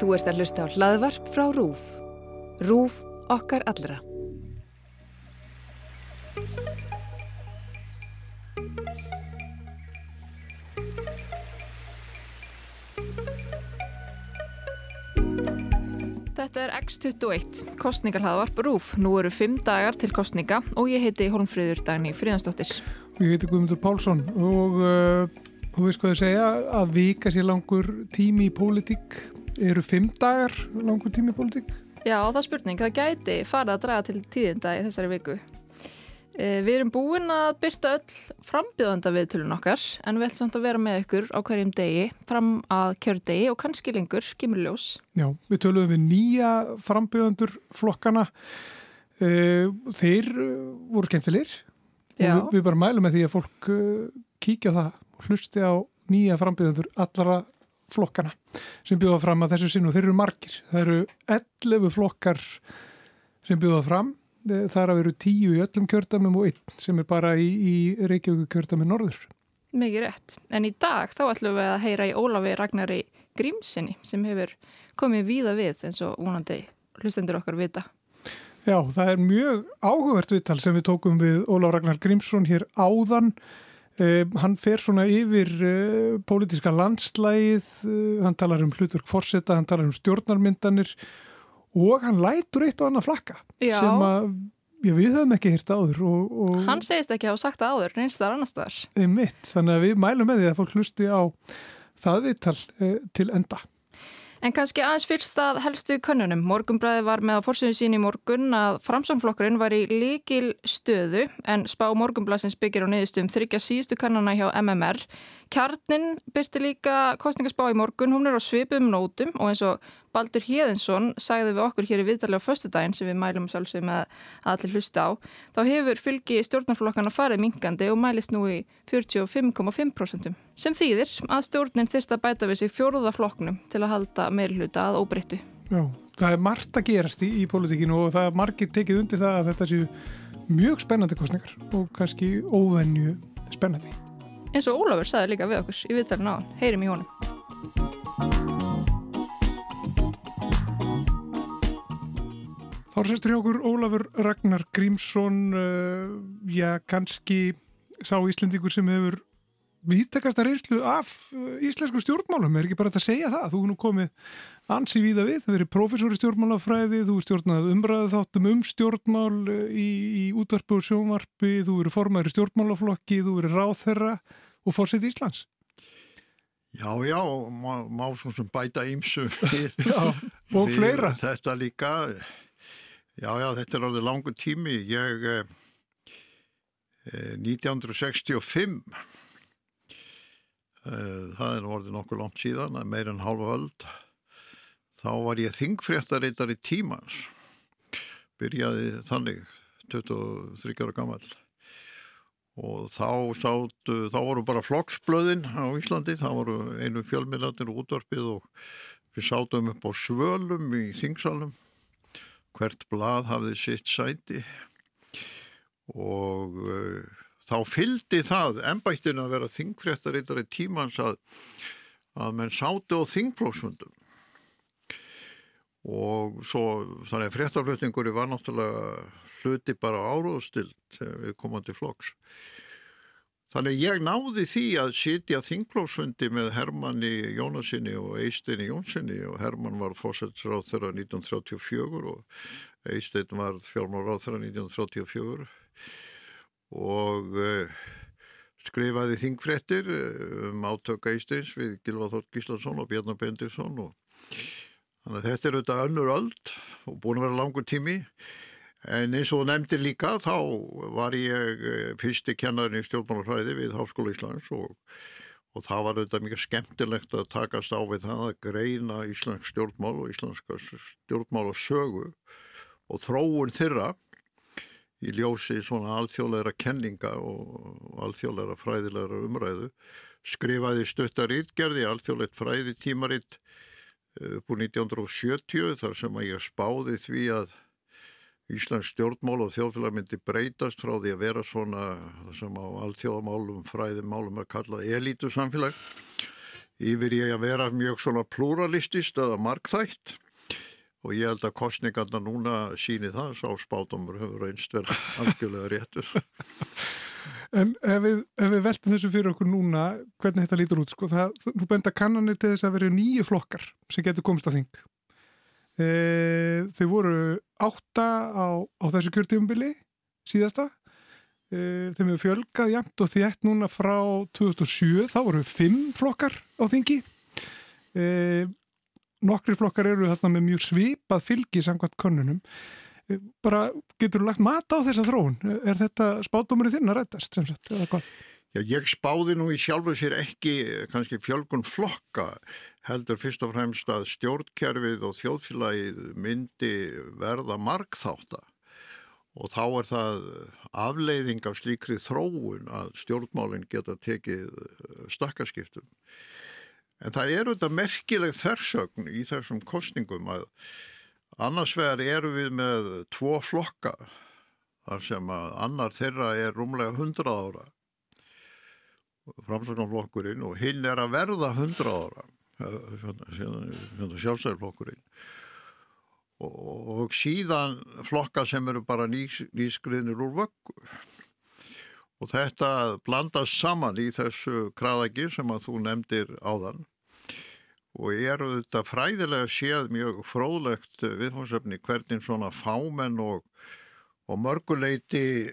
Þú ert að hlusta á hlaðvarp frá RÚF. RÚF okkar allra. Þetta er X21, kostningarhlaðvarp RÚF. Nú eru fimm dagar til kostninga og ég heiti Holmfríður Dagni Fríðansdóttir. Og ég heiti Guðmundur Pálsson og uh, þú veist hvað ég segja að vika sér langur tími í pólitík. Eru fimm dagar langur tími í pólitík? Já, það er spurning. Það gæti farið að draga til tíðinda í þessari viku. Eh, við erum búin að byrta öll frambjöðanda viðtölun okkar en við ætlum samt að vera með ykkur á hverjum degi fram að kjördegi og kannski lengur, kemur ljós. Já, við tölum við nýja frambjöðandur flokkana. Eh, þeir eh, voru skemmtilegir við, við bara mælum með því að fólk kíkja það og hlusti á nýja frambjöðandur allara flokkana sem bjóða fram að þessu sinn og þeir eru margir. Það eru 11 flokkar sem bjóða fram þar að veru tíu í öllum kjördamum og einn sem er bara í, í Reykjavík kjördami norður. Mikið rétt. En í dag þá ætlum við að heyra í Ólafi Ragnari Grímsinni sem hefur komið víða við eins og vonandi hlustendur okkar vita. Já, það er mjög áhugavert viðtal sem við tókum við Ólaf Ragnar Grímsson hér áðan. Eh, hann fer svona yfir eh, pólitíska landslægið, eh, hann talar um hlutverk fórseta, hann talar um stjórnarmyndanir og hann lætur eitt og annað flakka Já. sem að já, við höfum ekki hýrt áður og, og Hann segist ekki að hafa sagt það áður, neins þar annars þar. mitt, þannig að við mælum með því að fólk hlusti á það viðtal til enda En kannski aðeins fyrst að helstu könnunum. Morgunbræði var með á fórsöðu sín í morgun að framsamflokkurinn var í líkil stöðu en spá morgunblæsins byggir á niðurstum þryggja síðustu kannana hjá MMR. Kjarnin byrti líka kostningarspá í morgun, hún er á svipum nótum og eins og Baldur Híðinsson sagði við okkur hér í viðtalið á föstudaginn sem við mælum sjálfsög með að allir hlusta á. Þá hefur fylgi stjórnarflokkana farið minkandi og mælist nú í 45,5% sem þýðir að stjórnin þyrst að bæta við sig fjóruða flokknum til að halda meirhluta að óbreyttu. Já, það er margt að gerast í, í pólitíkinu og það er margir tekið undir það að þetta séu mjög spennandi kostningar og kannski óvenju spennandi. Eins og Ólafur sagði líka við okkur í viðtælun á hann, heyrim í honum. Þá sestur hjá okkur Ólafur Ragnar Grímsson, uh, já kannski sá Íslendingur sem hefur viðtakasta reynslu af uh, íslensku stjórnmálum, er ekki bara að segja það, þú er nú komið ansi víða við, þú verið professor í stjórnmálafræði, þú er stjórnað umræðu þáttum um stjórnmál uh, í, í útvarpi og sjónvarpi, þú verið formæri stjórnmálaflokki, þú verið ráþherra og fórsett Íslands. Já, já, má, má svo sem bæta ímsu við, Já, fleira. þetta líka. Já, já, þetta er alveg langu tími. Ég, eh, eh, 1965, eh, það er orðið nokkuð langt síðan, meir en hálfa öld, þá var ég þingfréttareitar í tímans. Byrjaði þannig, 23 ára gammal. Og þá sátu, þá voru bara flokksblöðin á Íslandi, þá voru einu fjölmiðlarnir útvarpið og við sátum upp á svölum í þingsalum hvert blað hafði sitt sæti. Og uh, þá fyldi það ennbættin að vera þingfréttarittari tímans að, að menn sátu á þingflóksmundum og svo þannig að fréttaflutningur var náttúrulega hluti bara áróðstild við komandi flokks. Þannig ég náði því að sitja þingflóksfundi með Hermanni Jónasinni og Eisteini Jónsinni og Hermann var fósætsráð þeirra 1934 og Eistein var fjármáráð þeirra 1934 og uh, skrifaði þingfrettir um átöka Eisteins við Gilva Þótt Gíslason og Bjarnar Bendirsson og þannig að þetta er auðvitað önnur öld og búin að vera langur tími En eins og nefndir líka þá var ég fyrsti kennarinn í stjórnmálafræði við Háskóla Íslands og, og það var auðvitað mikið skemmtilegt að takast á við það að greina íslensk stjórnmál og íslenska stjórnmál og þróun þeirra í ljósi svona alþjóðleira kenninga og alþjóðleira fræðilegra umræðu. Skrifaði stöttar ítgerði alþjóðleit fræði tímaritt upp úr 1970 þar sem að ég spáði því að Íslands stjórnmál og þjóðfélag myndi breytast frá því að vera svona sem á alþjóðamálum, fræðimálum er kallað elítu samfélag yfir ég að vera mjög svona pluralistist eða markþætt og ég held að kostningarna núna síni það, sá spátumur hefur einst vel algjörlega réttur. En ef við, ef við veltum þessu fyrir okkur núna, hvernig þetta lítur út, sko, það, þú benda kannanir til þess að vera nýju flokkar sem getur komst að þing. E, þau voru átta á, á þessu kjörtífumbili síðasta. E, þeim hefur fjölgað jæmt og þétt núna frá 2007, þá voru fimm flokkar á þingi. E, nokkri flokkar eru þarna með mjög svipað fylgi samkvæmt könnunum eh, bara getur þú lagt mat á þessa þróun er þetta spátumurinn þinn að rættast sem sagt, eða hvað? Já, ég spáði nú í sjálfu sér ekki kannski fjölgun flokka heldur fyrst og fremst að stjórnkerfið og þjóðfélagið myndi verða markþáta og þá er það afleiðing af slíkri þróun að stjórnmálinn geta tekið stakkaskiptum. En það eru þetta merkileg þversögn í þessum kostningum að annars vegar eru við með tvo flokka þar sem að annar þeirra er rúmlega 100 ára framsögnarflokkurinn og hinn er að verða 100 ára sjálfstæðarflokkurinn og, og síðan flokka sem eru bara nýs, nýskriðnir úr vöggu. Og þetta blandast saman í þessu kraðagi sem að þú nefndir áðan. Og eru þetta fræðilega séð mjög fróðlegt viðfónsefni hvernig svona fámenn og, og mörguleiti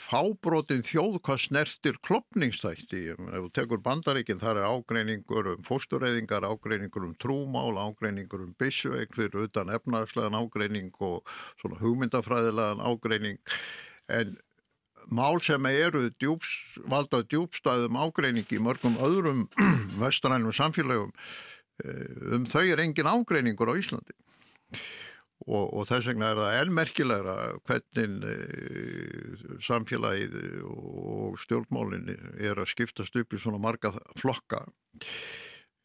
fábrotin þjóð hvað snertir klopningstætti ef þú tekur bandaríkinn þar er ágreiningur um fóstureyðingar, ágreiningur um trúmál, ágreiningur um byssueik fyrir utan efnagslegan ágreining og svona hugmyndafræðilegan ágreining. En mál sem eru djúps, valda djúbstæðum ágreiningi í mörgum öðrum vestrænum samfélagum eh, um þau er engin ágreiningur á Íslandi og, og þess vegna er það elmerkilegra hvernig e, samfélagið og stjórnmálinn er að skiptast upp í svona marga flokka.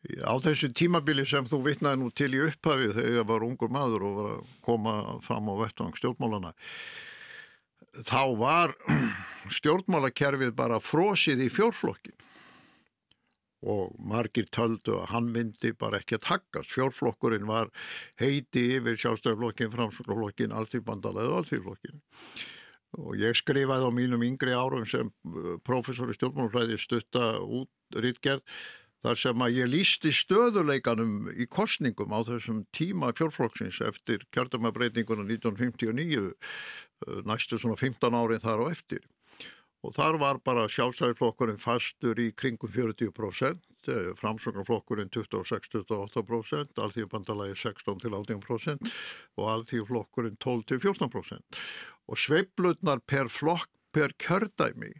Á þessu tímabili sem þú vittnaði nú til í upphafið þegar ég var ungur maður og var að koma fram á vettvang stjórnmálana þá var stjórnmálakerfið bara frosið í fjórflokkin og margir töldu að hann myndi bara ekki að takkast. Fjórflokkurinn var heiti yfir sjálfstæðarflokkin, framsflokkin, allþýrbandala eða allþýrflokkin. Og ég skrifaði á mínum yngri árum sem uh, professor í stjórnmálfræði stutta út rítgerð þar sem að ég lísti stöðuleikanum í kostningum á þessum tíma fjórflokksins eftir kjörðamabreitinguna 1959 eh, næstu svona 15 árin þar á eftir og þar var bara sjálfstæðiflokkurinn fastur í kringum 40% eh, framsvöngarflokkurinn 26-28% alþjóðbandalagi 16-18% og alþjóðflokkurinn 12-14% og sveiblutnar per flokk per kjördæmi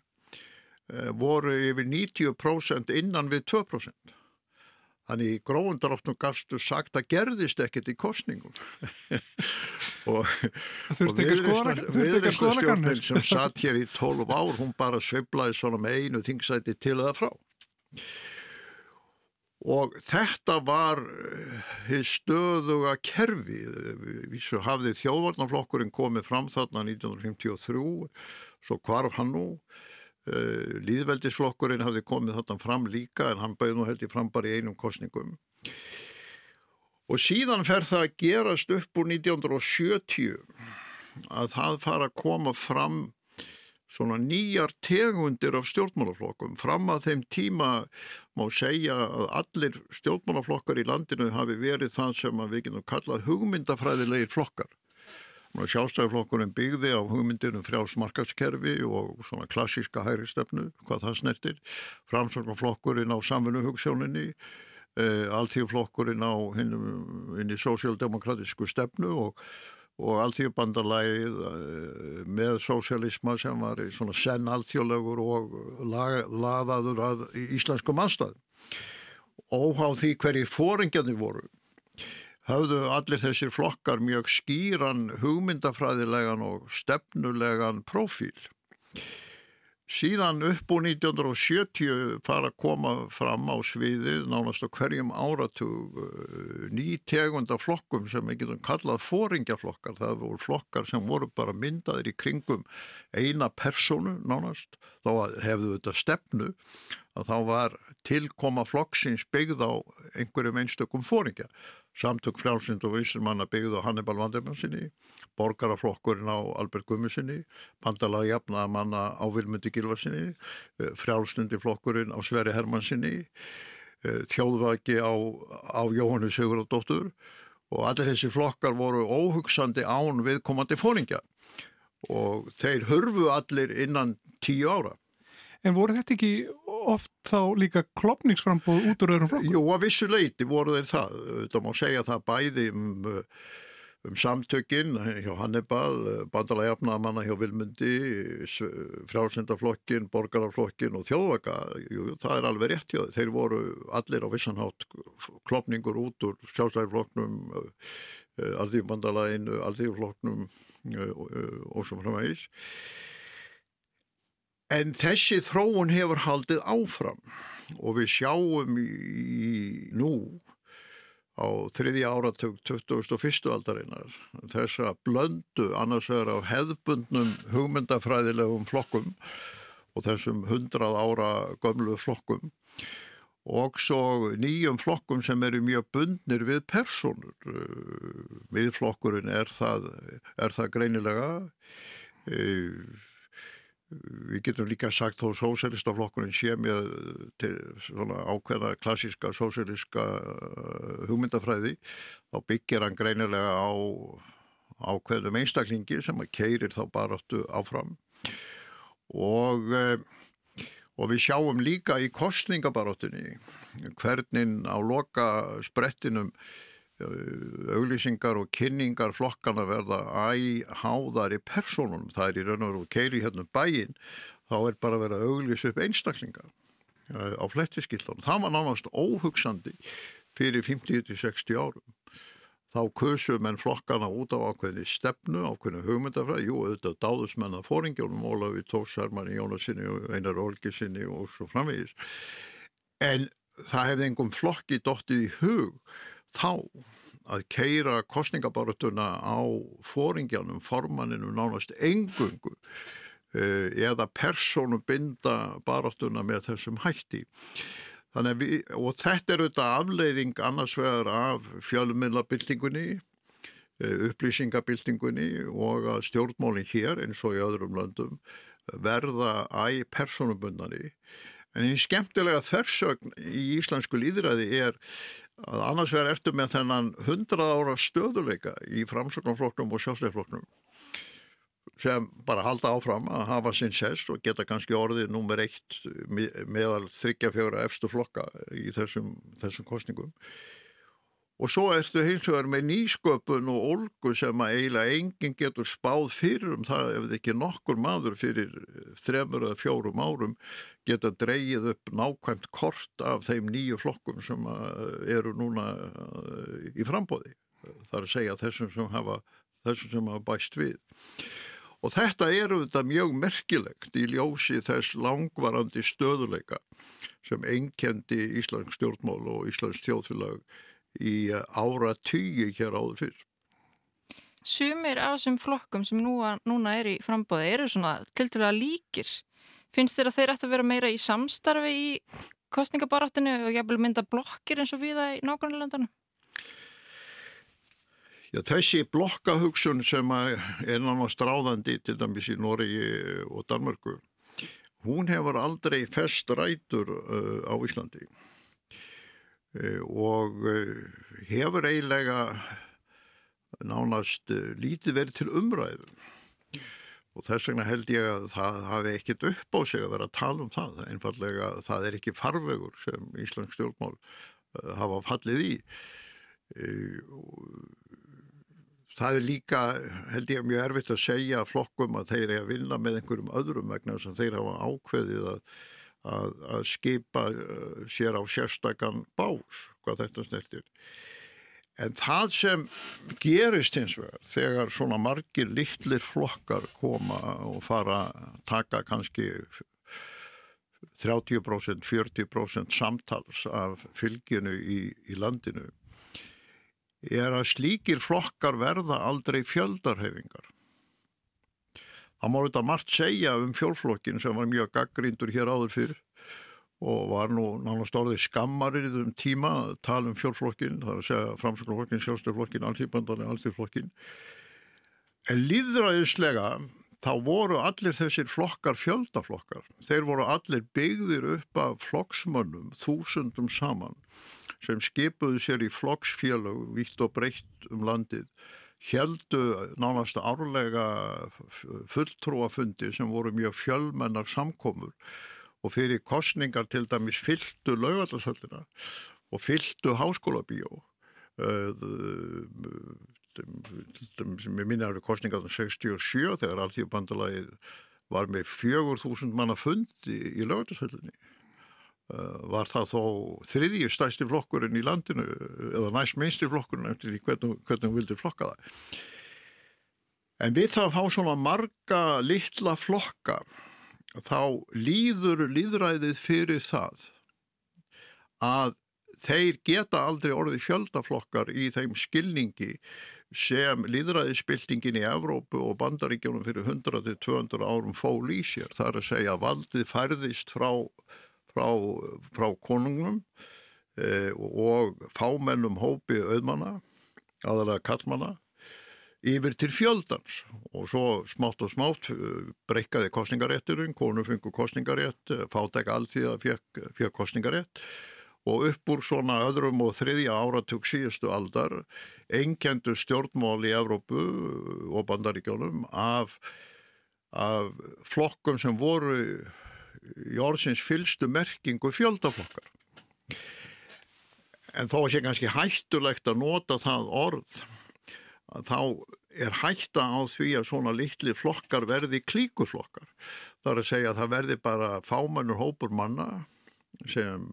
Eh, voru yfir 90% innan við 2%. Þannig gróðundarofnum gastu sagt að gerðist ekkert í kostningum. og viðreistastjórnir sem satt hér í 12 ár, hún bara sveiblaði svona með einu þingsæti til eða frá. Og þetta var eh, stöðuga kerfi. Vísu hafði þjóðvarnarflokkurinn komið fram þarna 1953, svo hvarf hann nú. Eh, Líðveldisflokkurinn hafði komið þarna fram líka en hann bauð nú held ég fram bara í einum kostningum. Og síðan fer það að gerast upp úr 1970 að það fara að koma fram svona nýjar tegundir af stjórnmálaflokkum. Fram að þeim tíma má segja að allir stjórnmálaflokkar í landinu hafi verið það sem við getum kallað hugmyndafræðilegir flokkar. Sjálfstæðarflokkurinn byggði á hugmyndinu frjálsmarkaskerfi og svona klassíska hæri stefnu, hvað það snertir. Framsvöngaflokkurinn á samfunuhugsjóninni, eh, alltíðflokkurinn á hinn í sósíaldemokratísku stefnu og, og alltíðbandarlægið eh, með sósíalisma sem var svona senn alltíðlegur og lag, laðaður að íslensku mannstað. Óhá því hverjir fóringjarnir voru höfðu allir þessir flokkar mjög skýran hugmyndafræðilegan og stefnulegan profíl. Síðan upp úr 1970 fara að koma fram á sviðið nánast á hverjum áratug eh, ný tegunda flokkum sem við getum kallað fóringjaflokkar. Það voru flokkar sem voru bara myndaðir í kringum eina personu nánast, þó hefðu þetta stefnu að þá var tilkoma flokksins byggð á einhverjum einstökum fóringja. Samtök frjálsind og vísirmanna byggð á Hannibal Vandermannsinni, borgaraflokkurinn á Albert Gummisinni, bandala jafna manna á Vilmundi Gilvarsinni, eh, frjálsindi flokkurinn á Sveri Hermannsinni, eh, þjóðvaki á, á Jóhannu Sigurðardóttur og allir þessi flokkar voru óhugsandi án viðkomandi fóringja og þeir hörfu allir innan tíu ára. En voru þetta ekki oft þá líka klopningsframbóð út úr öðrum flokkum? Jú, að vissu leiti voru þeir það. Það má segja það bæði um, um samtökin hjá Hannibal, bandalægjafnamanna hjá Vilmundi, frjálsendaflokkin, borgaraflokkin og þjóðvaka. Jú, það er alveg rétt hjá þeir. Voru allir á vissanhátt klopningur út úr sjálfstæðarflokknum, alþjóðbandalæginu, alþjóðflokknum og svo framvegis. En þessi þróun hefur haldið áfram og við sjáum í, nú á þriðja áratug 2001. aldarinnar þessa blöndu annars vegar af hefðbundnum hugmyndafræðilegum flokkum og þessum hundrað ára gömlu flokkum og svo nýjum flokkum sem eru mjög bundnir við personur. Miðflokkurinn er það, er það greinilega Við getum líka sagt þó sósélistaflokkurinn sé með til svona ákveða klassíska sósélíska hugmyndafræði þá byggir hann greinilega á ákveðum einstaklingi sem að keirir þá baráttu áfram. Og, og við sjáum líka í kostningabaráttunni hvernig á loka sprettinum auglýsingar og kynningar flokkana verða æg háðar í personunum, það er í raun og veru keiri hérna bæinn, þá er bara verið að auglýsa upp einstaklingar á flettiskiltunum. Það var nánast óhugsandi fyrir 50-60 árum. Þá kusum en flokkana út á ákveðni stefnu, ákveðni hugmyndafræði, jú, auðvitað dáðusmenn að fóringjónum, Ólafi Tóksarmann, Jónasinni og Einar Olgisinni og svo framvegis. En það hefði einhverjum flokki dóttið í hug þá að keira kostningabaratuna á fóringjanum, formanninum nánast engungu eða persónu binda baratuna með þessum hætti. Við, og þetta er auðvitað afleiðing annars vegar af fjölumillabildingunni, upplýsingabildingunni og að stjórnmálinn hér eins og í öðrum löndum verða æg persónubundari. En einn skemmtilega þversögn í íslensku líðræði er að annars vegar eftir með þennan 100 ára stöðuleika í framsögnarflokknum og sjálfstæðflokknum sem bara halda áfram að hafa sinn sess og geta kannski orðið nummer eitt meðal þryggja fjóra efstu flokka í þessum, þessum kostningum og svo ertu hins vegar með nýsköpun og olgu sem að eiginlega enginn getur spáð fyrir um það ef ekki nokkur maður fyrir þremur eða fjórum árum geta dreyið upp nákvæmt kort af þeim nýju flokkum sem eru núna í frambóði það er að segja þessum sem hafa, þessum sem hafa bæst við. Og þetta eru þetta mjög merkilegt í ljósi þess langvarandi stöðuleika sem einkendi Íslands stjórnmál og Íslands þjóðfélag í ára tíu hér áður fyrr. Sumir af þessum flokkum sem nú, núna er í frambóði eru svona til að líkir. Finnst þér að þeir ætti að vera meira í samstarfi í kostningabaráttinu og jæfnvel mynda blokkir eins og við það í nákvæmlega landanu? Já, þessi blokkahugsun sem er náttúrulega stráðandi til dæmis í Noregi og Danmarku, hún hefur aldrei fest rætur uh, á Íslandi og uh, hefur eiginlega nánast lítið verið til umræðu. Og þess vegna held ég að það hafi ekkit upp á sig að vera að tala um það, einfallega það er ekki farvegur sem Íslands stjórnmál hafa fallið í. Það er líka, held ég, mjög erfitt að segja flokkum að þeir eru að vinna með einhverjum öðrum vegna sem þeir hafa ákveðið að, að, að skipa sér á sérstakann bás, hvað þetta snertir. En það sem gerist hins vegar, þegar svona margir litlir flokkar koma og fara að taka kannski 30%, 40% samtals af fylginu í, í landinu, er að slíkir flokkar verða aldrei fjöldarhefingar. Það má þetta margt segja um fjólflokkin sem var mjög gaggrindur hér áður fyrir og var nú nánast orðið skammarið um tíma að tala um fjólflokkin, það er að segja framsöknarflokkin, sjálfstyrflokkin, alltíðbandali, alltíðflokkin. En líðræðislega þá voru allir þessir flokkar fjöldaflokkar. Þeir voru allir byggðir upp af flokksmönnum, þúsundum saman, sem skipuðu sér í flokksfélög, vitt og breytt um landið heldu nánast árlega fulltrúafundi sem voru mjög fjölmennar samkomur og fyrir kostningar til dæmis fylltu laugatasöldina og fylltu háskólabíó sem ég minna eru kostningar 67 þegar alltíðbandalagið var með fjögur þúsund manna fundi í laugatasöldinni Eh, var það þó þriðji stæsti flokkurinn í landinu eða næst minnsti flokkurinn eftir því hvernig, hvernig hún vildi flokka það. En við það að fá svona marga litla flokka þá líður líðræðið fyrir það að þeir geta aldrei orðið fjöldaflokkar í þeim skilningi sem líðræðisbyltingin í Evrópu og bandaríkjónum fyrir 100-200 árum fól í sér. Það er að segja að valdið færðist frá frá, frá konungnum eh, og fámennum hópi auðmanna, aðalega kallmanna, yfir til fjöldans. Og svo smátt og smátt eh, breykaði kostningarétturinn, konu fengur kostningarétt, eh, fátæk alltíða fekk, fekk kostningarétt og upp úr svona öðrum og þriðja áratug síðustu aldar engendu stjórnmál í Evrópu og bandaríkjónum af, af flokkum sem voru í orðsins fylstu merkingu fjöldaflokkar. En þó sé kannski hættulegt að nota það orð að þá er hætta á því að svona litli flokkar verði klíkuflokkar. Það er að segja að það verði bara fámannur hópur manna sem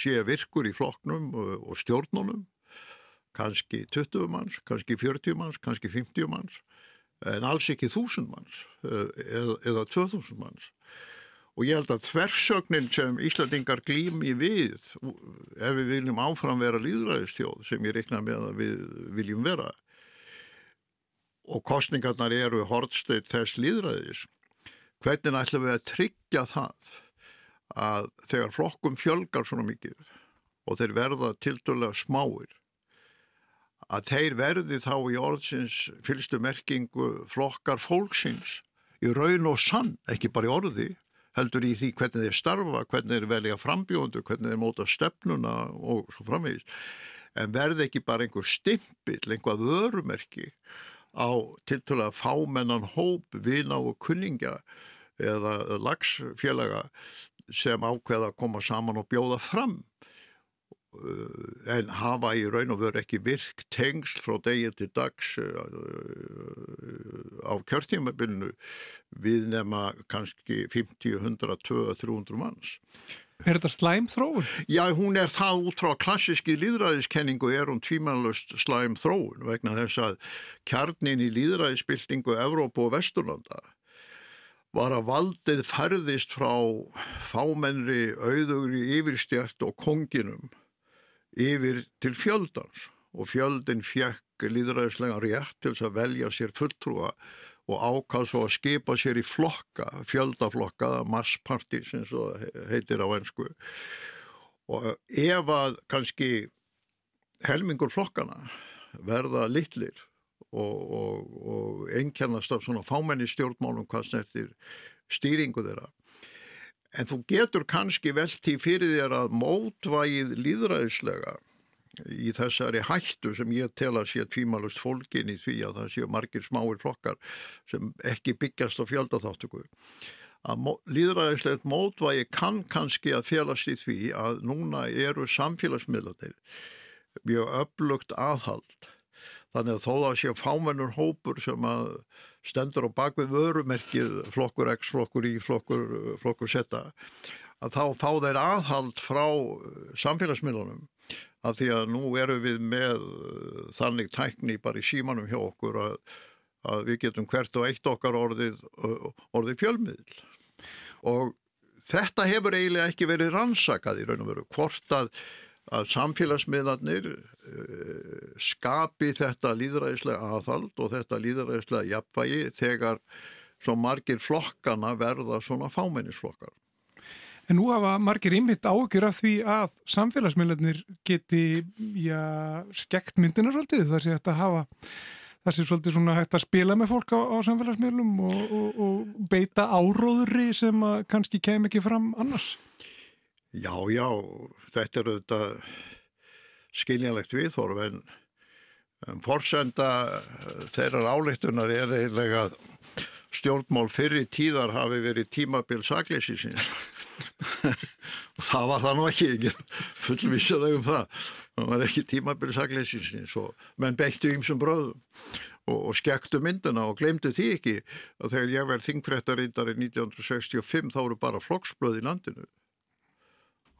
sé virkur í flokknum og stjórnunum, kannski 20 manns, kannski 40 manns, kannski 50 manns, en alls ekki 1000 manns eða, eða 2000 manns og ég held að þversögnin sem Íslandingar glými við ef við viljum áfram vera líðræðistjóð sem ég reikna með að við viljum vera og kostningarnar eru hortstöyt þess líðræðis hvernig ætlum við að tryggja það að þegar flokkum fjölgar svona mikið og þeir verða tildulega smáir að þeir verði þá í orðsins fylgstu merkingu flokkar fólksins í raun og sann, ekki bara í orði heldur í því hvernig þeir starfa, hvernig þeir velja frambjóndu, hvernig þeir móta stefnuna og svo framvegist. En verði ekki bara einhver stimpil, einhvað vörumerki á tiltöla fámennan hóp, vina og kunningja eða lagsfélaga sem ákveða að koma saman og bjóða fram en hafa í raun og veru ekki virk tengsl frá degi til dags eh, á kjörtímabilinu við nema kannski 50, 100, 200, 300 manns. Er þetta slæm þróun? Já, hún er það út frá klassiski líðræðiskenningu er hún tvímanlust slæm þróun vegna þess að kjarnin í líðræðisbyltingu Evrópu og Vesturlanda var að valdið færðist frá fámennri, auðugri, yfirstjært og konginum yfir til fjöldans og fjöldin fjekk líðræðislega rétt til að velja sér fulltrúa og ákvað svo að skipa sér í flokka, fjöldaflokka, massparti sem svo heitir á ennsku og ef að kannski helmingur flokkana verða litlir og, og, og einkennast af svona fámenni stjórnmálum hvað snertir stýringu þeirra En þú getur kannski velti fyrir þér að mótvægið líðræðislega í þessari hættu sem ég tel að sé tvímalust fólkin í því að það séu margir smáir flokkar sem ekki byggjast á fjöldaþáttöku. Að líðræðislegt mótvægi kann kannski að félast í því að núna eru samfélagsmiðlanir mjög öflugt aðhald. Þannig að þó að sé fámennur hópur sem að stendur á bakvið vörumerkið flokkur X, flokkur Y, flokkur, flokkur Z að þá fá þeir aðhald frá eh, samfélagsmiðlunum. Af því að nú eru við með eh, þannig tækni bara í símanum hjá okkur að, að við getum hvert og eitt okkar orðið, orðið fjölmiðl og þetta hefur eiginlega ekki verið rannsakað í raun og veru hvort að að samfélagsmiðlarnir uh, skapi þetta líðræðislega aðhald og þetta líðræðislega jafnvægi þegar svo margir flokkana verða svona fámennisflokkar. En nú hafa margir ymmit ágjur af því að samfélagsmiðlarnir geti, já, skekt myndina svolítið. Sé hægt að hafa, það sé svolítið svona hægt að spila með fólk á, á samfélagsmiðlum og, og, og beita áróðri sem kannski kem ekki fram annars. Já, já, þetta er auðvitað skiljanlegt viðþorf en um, forsenda þeirrar álíktunar er eiginlega að stjórnmál fyrir tíðar hafi verið tímabil sakleysi síns og það var það nú ekki, ekki fullvísaði um það. Það var ekki tímabil sakleysi síns og menn beittu ymsum bröðum og, og skektu mynduna og glemdu því ekki að þegar ég verð þingfrættarindar í 1965 þá eru bara flokksblöð í landinu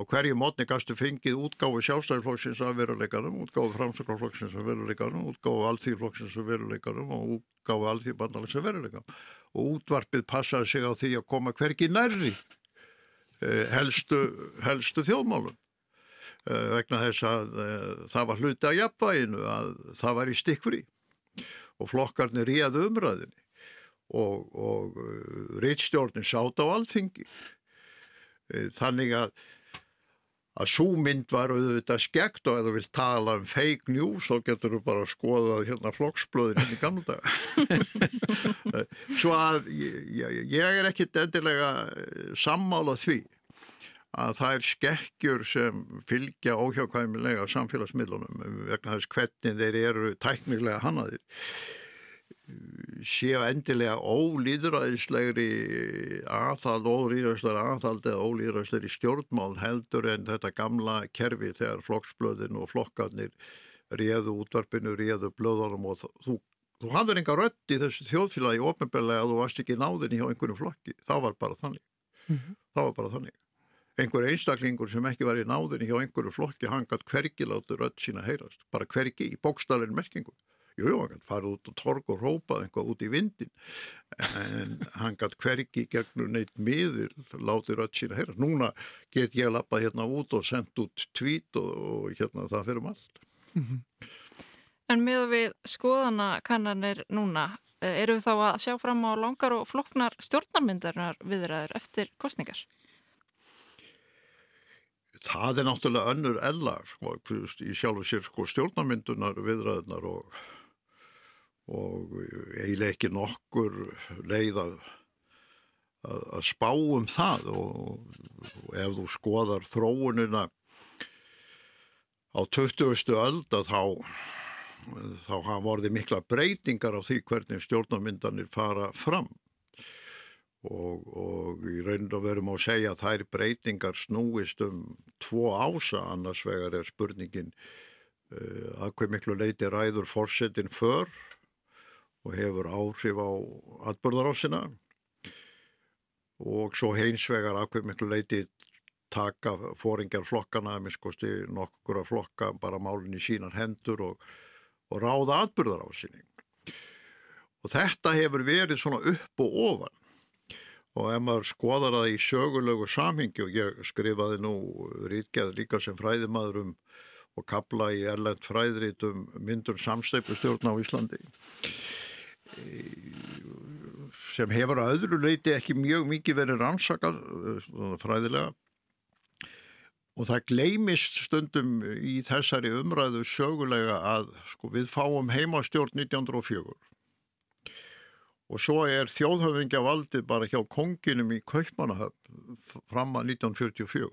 og hverju mótni gastu fengið útgáfi sjálfstæðiflokksins af veruleikanum, útgáfi framsöklarflokksins af veruleikanum, útgáfi alþýrflokksins af veruleikanum og útgáfi alþýrbandalins af veruleikanum. Og útvarpið passaði sig á því að koma hverki nærri eh, helstu, helstu þjóðmálum eh, vegna þess að eh, það var hluti að jafnvæginu að það var í stikkfri og flokkarnir ríði umræðinni og, og reittstjórnin sátt á alþingi. Þannig að að svo mynd var auðvitað skekt og ef þú vilt tala um fake news þá getur þú bara að skoða hérna flokksblöðin hérna í gamla dag svo að ég, ég er ekkit endilega eh, sammála því að það er skekkjur sem fylgja óhjákvæmilega samfélagsmiðlunum vegna þess hvernig þeir eru tæknilega hannaðir séu endilega ólýðræðislegri aðhald, ólýðræðislegri aðhald eða ólýðræðislegri stjórnmál heldur en þetta gamla kerfi þegar flokksblöðin og flokkarnir réðu útvarpinu, réðu blöðunum og þú, þú hafður enga rött í þessu þjóðfélagi ofnbeglega að þú varst ekki náðin hjá einhvern flokki, það var bara þannig. Mm -hmm. það var bara þannig. Einhver einstaklingur sem ekki var í náðin hjá einhverju flokki hangat hvergi látur rött sína heyrast, bara hvergi í bókstælinn merkingu Jú, hann gæti farið út á torg og rópað eitthvað út í vindin en hann gæti hverki gegnur neitt miður látið rödd sína heyra. Núna get ég lappað hérna út og sendt út tvít og, og hérna það fyrir um allt. Mm -hmm. En með við skoðanakannanir núna, eh, eru við þá að sjá fram á langar og floknar stjórnarmyndarinnar viðræður eftir kostningar? Það er náttúrulega önnur ellar sko, í sjálf og sér sko, stjórnarmyndunar viðræðunar og og eiginlega ekki nokkur leið að, að, að spá um það. Og, og ef þú skoðar þróunina á 20. öld að þá þá hafa vorið mikla breytingar á því hvernig stjórnarmyndanir fara fram. Og, og í raun og verum að segja að þær breytingar snúist um tvo ása. Annars vegar er spurningin uh, að hver miklu leiti ræður fórsetin för og hefur áhrif á atbörðarásina og svo heinsvegar afhverjum miklu leiti taka fóringjar flokkana með skosti nokkur að flokka bara málinn í sínar hendur og, og ráða atbyrðarásinni. Og þetta hefur verið svona upp og ofan og ef maður skoðar það í sögulegu samhengi og ég skrifaði nú rítgeð líka sem fræðimaður um og kabla í erlend fræðrít um myndur samstæpustjórn á Íslandi sem hefur að öðru leiti ekki mjög mikið verið rannsakað fræðilega. Og það gleimist stundum í þessari umræðu sögulega að sko, við fáum heimastjórn 1904 og svo er þjóðhöfingja valdið bara hjá konginum í Kaupmannahöfn fram að 1944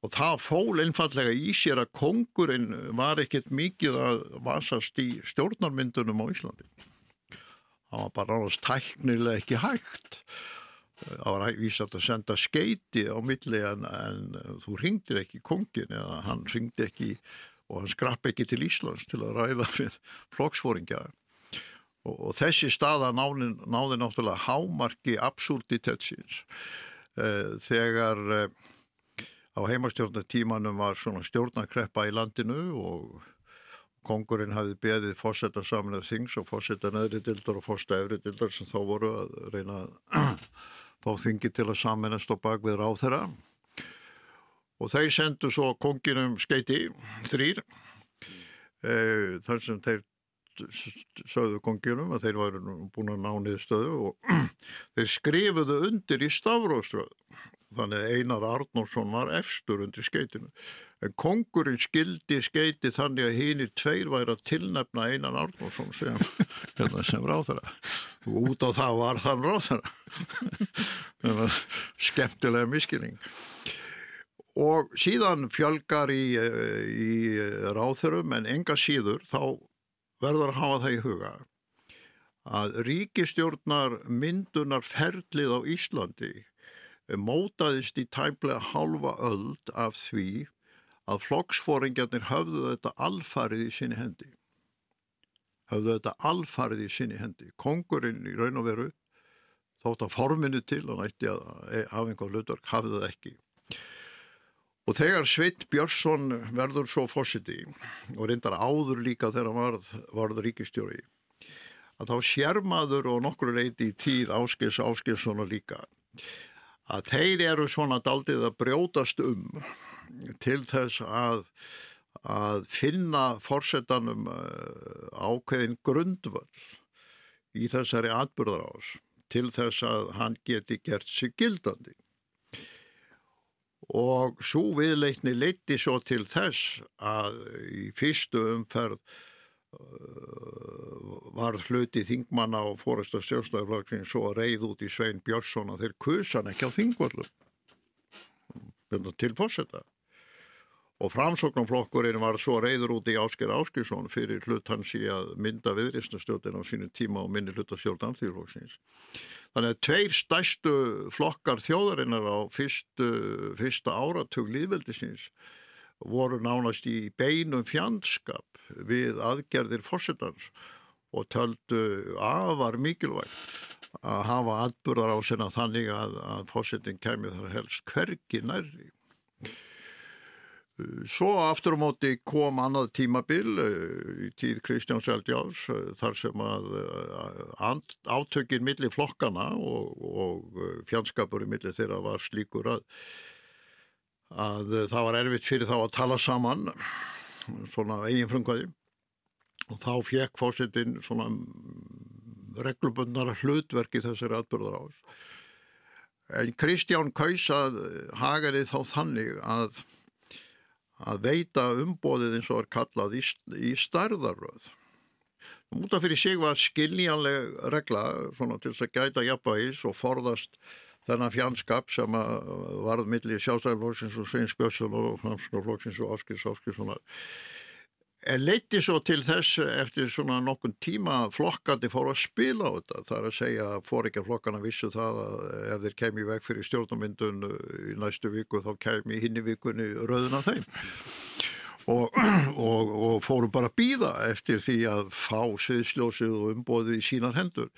og það fól einfallega í sér að kongurinn var ekkert mikið að vasast í stjórnarmyndunum á Íslandi. Það var bara náttúrulega tæknilega ekki hægt. Það var vísast að senda skeiti á milli en, en þú ringdir ekki kongin eða hann ringdi ekki og hann skrapp ekki til Íslands til að ræða við flokksfóringja. Og, og þessi staða náði, náði náttúrulega hámarki absúltitetsins eh, þegar eh, á heimastjórnatímanum var svona stjórnarkreppa í landinu og kongurinn hafði beðið fósetta samlega þings og fósetta neðri dildar og fósta efri dildar sem þá voru að reyna að fá þingi til að samennast á bakvið ráð þeirra og þeir sendu svo konginum skeiti þrýr e, þar sem þeir sögðu kongjunum að þeir væri búin að ná niður stöðu og þeir skrifuðu undir í stafróströð þannig að Einar Arnórsson var efstur undir skeitinu en kongurinn skildi skeiti þannig að hínir tveir væri að tilnefna Einar Arnórsson sem, hérna, sem ráðara og út á það var þann ráðara skemmtilega miskilning og síðan fjölgar í, í ráþurum en enga síður þá verður að hafa það í huga að ríkistjórnar myndunar ferlið á Íslandi mótaðist í tæmlega halva öld af því að flokksfóringjarnir höfðu þetta alfarið í sinni hendi. Höfðu þetta alfarið í sinni hendi. Kongurinn í raun og veru þótt að forminu til og nætti að hafa einhver hlutverk hafði það ekki. Og þegar Sveit Björnsson verður svo fósiti og reyndar áður líka þegar hann varð, varð ríkistjóri að þá sérmaður og nokkur reyti í tíð áskils áskilsson og líka að þeir eru svona daldið að brjótast um til þess að, að finna fórsetanum eh, ákveðin grundvöld í þessari atbyrðarás til þess að hann geti gert sig gildandi. Og svo viðleitni leiti svo til þess að í fyrstu umferð var hluti þingmanna og fóresta sjálfstæðarflokkin svo reið út í Svein Björnsson að þeir kusan ekki á þingvallum til fórseta og framsóknarflokkurinn var svo reyður út í Ásker Áskilsson fyrir hlut hans í að mynda viðrýstnastjóðin á sínu tíma og minni hlut að sjálf danþýrflokksins Þannig að tveir stæstu flokkar þjóðarinnar á fyrstu, fyrsta áratug líðveldisins voru nánast í beinum fjandskap við aðgerðir fórsetans og töldu afar mikilvægt að hafa atbyrðar á sinna þannig að, að fórsetin kemur þar helst hvergi nærri. Svo aftur á móti kom annað tímabil eh, í tíð Kristján Seldjáls eh, þar sem að eh, átökinn millir flokkana og, og fjandskapur í millir þeirra var slíkur að, að það var erfitt fyrir þá að tala saman svona eigin frumkvæði og þá fekk fósitinn svona reglubundnara hlutverki þessari atbyrðar ás. En Kristján Kausað hagaði þá þannig að að veita umbóðið eins og er kallað í, í starðaröð. Múta fyrir sig var skiljanleg regla svona, til þess að gæta jafnvægis og forðast þennan fjandskap sem varð millir sjálfstæðarflokksins og Sveins Björnsson og Framsnarflokksins og Áskils Áskilssonar leiti svo til þess eftir svona nokkun tíma flokkandi fór að spila á þetta. Það er að segja að fór ekki að flokkana vissu það að ef þeir kemi veg fyrir stjórnumyndun í næstu viku þá kemi hinn í vikunni rauðin af þeim. Og, og, og fóru bara að býða eftir því að fá sviðsljósið og umbóðið í sínar hendur.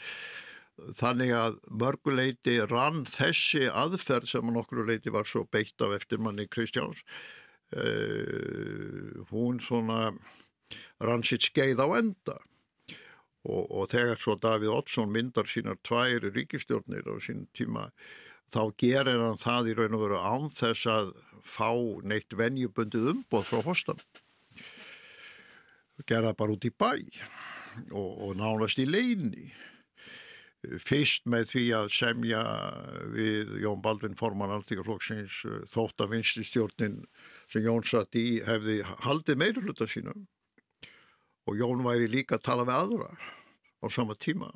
Þannig að mörguleiti rann þessi aðferð sem nokkur leiti var svo beitt af eftirmanni Kristjáns Uh, hún svona rann sitt skeið á enda. Og, og þegar svo Davíð Oddsson myndar sínar tværi ríkistjórnir á sín tíma þá gerir hann það í raun og veru án þess að fá neitt venjubundið umboð frá hostan gera bara út í bæ og, og nánast í leini fyrst með því að semja við Jón Baldvin Forman Alþjóðflokksins eh, þótt að vinstistjórnin sem Jón satt í hefði haldið meiruluta sínum. Og Jón væri líka að tala við aðra á sama tíma.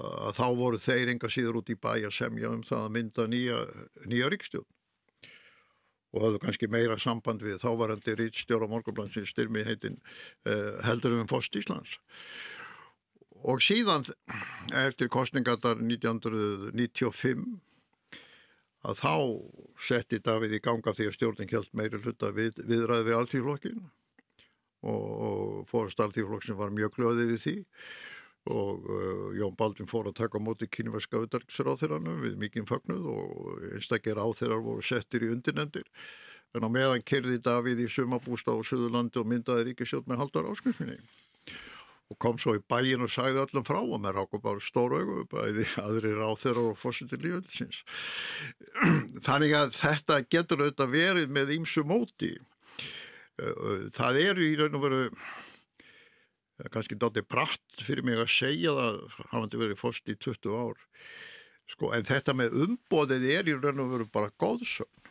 Að þá voru þeir enga síður út í bæ að semja um það að mynda nýja, nýja ríkstjórn og hafðu kannski meira samband við þávarandi rítstjóra morgunblansins styrmi heitin eh, heldur um Fost Íslands og síðan eftir kostningatar 1995 að þá setti Davíð í ganga því að stjórnin held meiri hluta við, viðræði við alltíflokkin og, og fórst alltíflokkin var mjög glöðið við því. Og uh, Jón Baldvin fór að taka á móti kynverska auðarksráþiranum við mikinn fagnuð og einstakir áþirar voru settir í undinendir en á meðan kerði Davíð í sumabústa á Suðurlandi og myndaði ríkisjótt með haldar áskrifninni og kom svo í bæin og sagði öllum frá og með rákum bara stór augu bæði aðri þeirra og fórsettir líföldsins. Þannig að þetta getur auðvitað verið með ímsu móti. Það eru í raun og veru kannski dátti bratt fyrir mig að segja það hafandi verið fórst í 20 ár sko, en þetta með umbóðið er í raun og veru bara góðsögn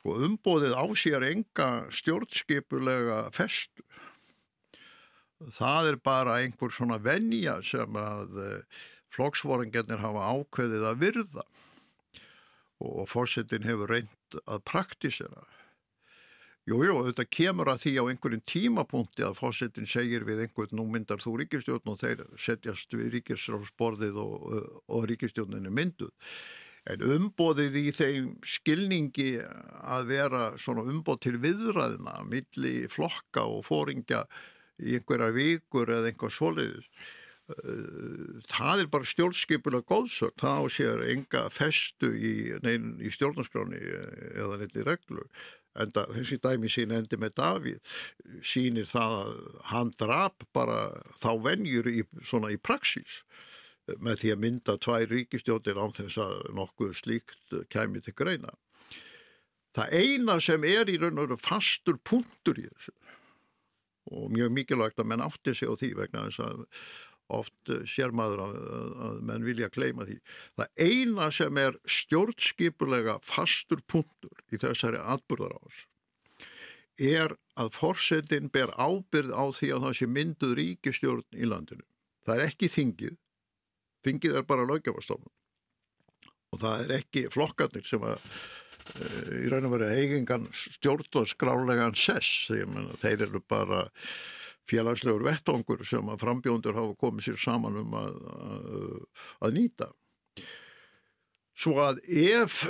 sko, umbóðið ásér enga stjórnskipulega festu það er bara einhver svona venja sem að eh, flokksvoringjarnir hafa ákveðið að virða og fórsetin hefur reynd að praktísera Jújú, þetta kemur að því á einhverjum tímapunkti að fósettin segir við einhvern nú myndar þú ríkistjórn og þeir setjast við ríkistjórnsborðið og, og ríkistjórninu mynduð. En umbóðið í þeim skilningi að vera svona umbóð til viðræðina, milli flokka og fóringja í einhverja vikur eða einhver soliðis, eh, það er bara stjórnskipulega góðsökt, það á sér enga festu í, í stjórnarskráni eða neitt í reglu. En þessi dæmi sín endi með Davíð sínir það að hann drap bara þá venjur í, svona í praxís með því að mynda tvær ríkistjóðir án þess að nokkuð slíkt kæmi til greina. Það eina sem er í raun og veru fastur punktur í þessu og mjög mikilvægt að menn átti sig á því vegna þess að oft sér maður að, að menn vilja kleima því. Það eina sem er stjórnskipulega fastur punktur í þessari atbyrðar ás er að forsetin ber ábyrð á því að það sé mynduð ríkistjórn í landinu. Það er ekki þingið, þingið er bara lögjafastofnun og það er ekki flokkarnir sem að í raun og verið eigingan stjórn og skrálegan sess, þeir eru bara félagslegur vettongur sem að frambjóndur hafa komið sér saman um að, að, að nýta. Svo að ef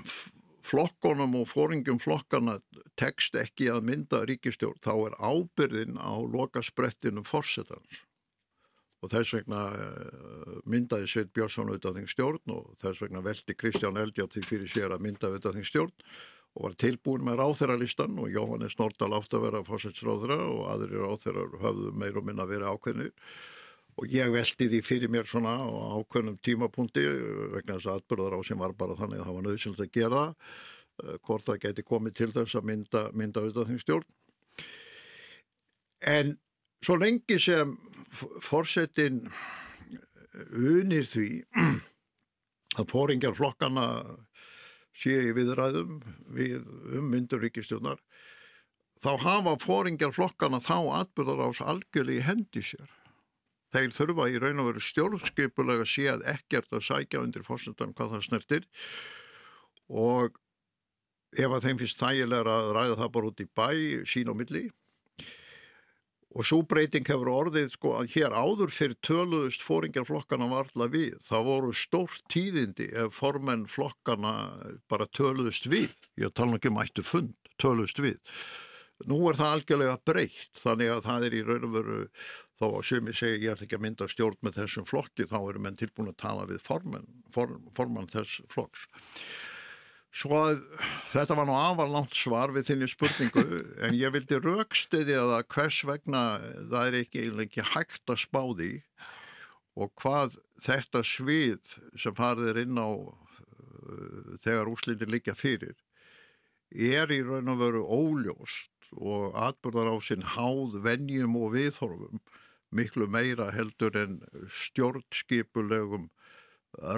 flokkonum og fóringum flokkana tekst ekki að mynda ríkistjórn þá er ábyrðin á lokasprettinum fórsetans og þess vegna eh, myndaði Sveit Björnsson auðvitað þing stjórn og þess vegna veldi Kristján Eldjátt því fyrir sér að mynda auðvitað þing stjórn og var tilbúin með ráþæralistan og Jóhannes Nordal átt að vera fósetsráðra og aðrir ráþærar höfðu meir og minna verið ákveðnir og ég veldi því fyrir mér svona á ákveðnum tímapunkti vegna þess að atbyrðar á sem var bara þannig að það var nöðsynlt að gera uh, hvort það geti komið til þess að mynda, mynda auðvitað þeim stjórn. En svo lengi sem fórsetin unir því að fóringar flokkana sé í viðræðum við um mynduríkistjónar þá hafa fóringjar flokkana þá atbyrðar ás algjörlega í hendi sér. Þeir þurfa í raun og veru stjórnskipulega að sé að ekkert að sækja undir fórsendan hvað það snertir og ef að þeim finnst þægilega að ræða það bara út í bæ sín og milli Og svo breyting hefur orðið sko að hér áður fyrir töluðust fóringarflokkana varla við. Það voru stórt tíðindi ef formenn flokkana bara töluðust við. Ég tala ekki um ættu fund, töluðust við. Nú er það algjörlega breytt þannig að það er í raun og veru þá að sumi segja ég ætla ekki að mynda stjórn með þessum flokki þá eru menn tilbúin að tala við formann, form, formann þess flokks. Svo að þetta var nú afarlánt svar við þinni spurningu en ég vildi raukstiði að hvers vegna það er ekki, ekki hægt að spá því og hvað þetta svið sem farðir inn á uh, þegar úslindir líka fyrir er í raun og veru óljóst og atbyrðar á sinn háð, vennjum og viðhorfum miklu meira heldur en stjórnskipulegum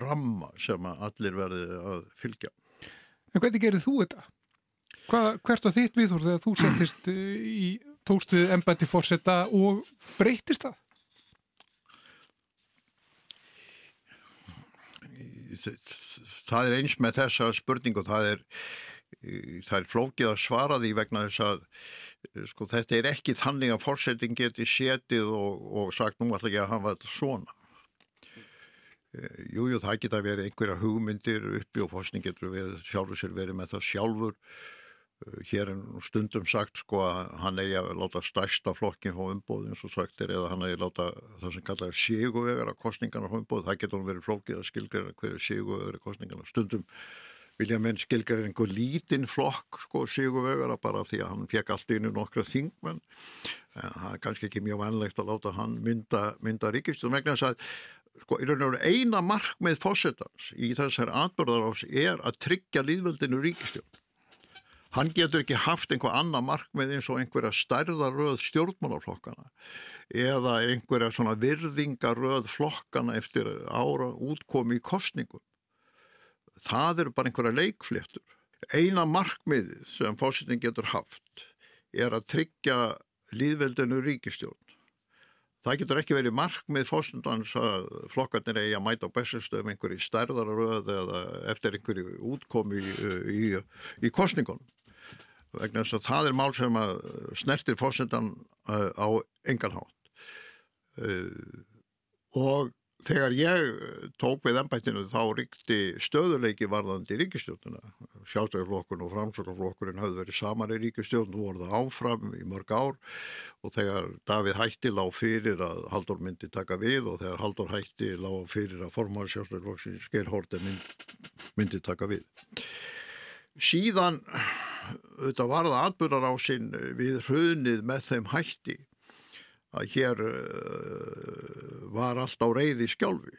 ramma sem allir verði að fylgja. En hvernig gerir þú þetta? Hva, hvert var þitt viðhór þegar þú settist eh, í tókstuðið embætti fórsetta og breytist það? Það er eins með þessa spurningu, það er, það er flókið að svara því vegna þess að sko, þetta er ekki þannig að fórsetting geti setið og, og sagt nú ætla ekki að hafa þetta svona. Jújú, jú, það geta verið einhverja hugmyndir uppi og fórsning getur verið sjálfur sér verið með það sjálfur. Eh, hér er stundum sagt sko að hann eigi að láta stærsta flokkin á umbóð eins og sagt er eða hann eigi að láta það sem kallar síguvegar að kostningarna á umbóð. Það getur verið flókið að skilgjara hverju síguvegar er kostningarna. Stundum vilja menn skilgjara einhver lítinn flokk sko síguvegara bara því að hann fekk allt í nokkra þingmenn. En það er kannski ekki mjög vanlegt að láta hann mynda, mynda að sko, eina markmið fósettans í þessar atbyrðarás er að tryggja líðvöldinu ríkistjón Hann getur ekki haft einhver annað markmið eins og einhverja stærðaröð stjórnmálaflokkana eða einhverja svona virðingaröð flokkana eftir ára útkomi í kostningum. Það eru bara einhverja leikfléttur. Eina markmiðið sem fósittin getur haft er að tryggja líðveldinu ríkistjórn. Það getur ekki verið markmið fósundans að flokkarnir eigi að mæta á bestastöðum einhverju stærðararöð eða eftir einhverju útkomi í, í, í kostningunum. Vegna þess að það er mál sem að snertir fósundan uh, á enganhátt. Uh, og þegar ég tók við ennbættinu þá ríkti stöðuleiki varðandi ríkistjórnuna. Sjálfstæðarflokkun og framsvöldaflokkurinn hafði verið saman í ríkistjórn og voruð áfram í mörg ár og þegar Davíð hætti lág fyrir að Haldur myndi taka við og þegar Haldur hætti lág fyrir að formar sjálfstæðarflokksins Geir Horte mynd, myndi taka við. Síðan þetta varða atbyrðar á sinn við hrunið með þeim hætti að hér uh, var allt á reyði skjálfi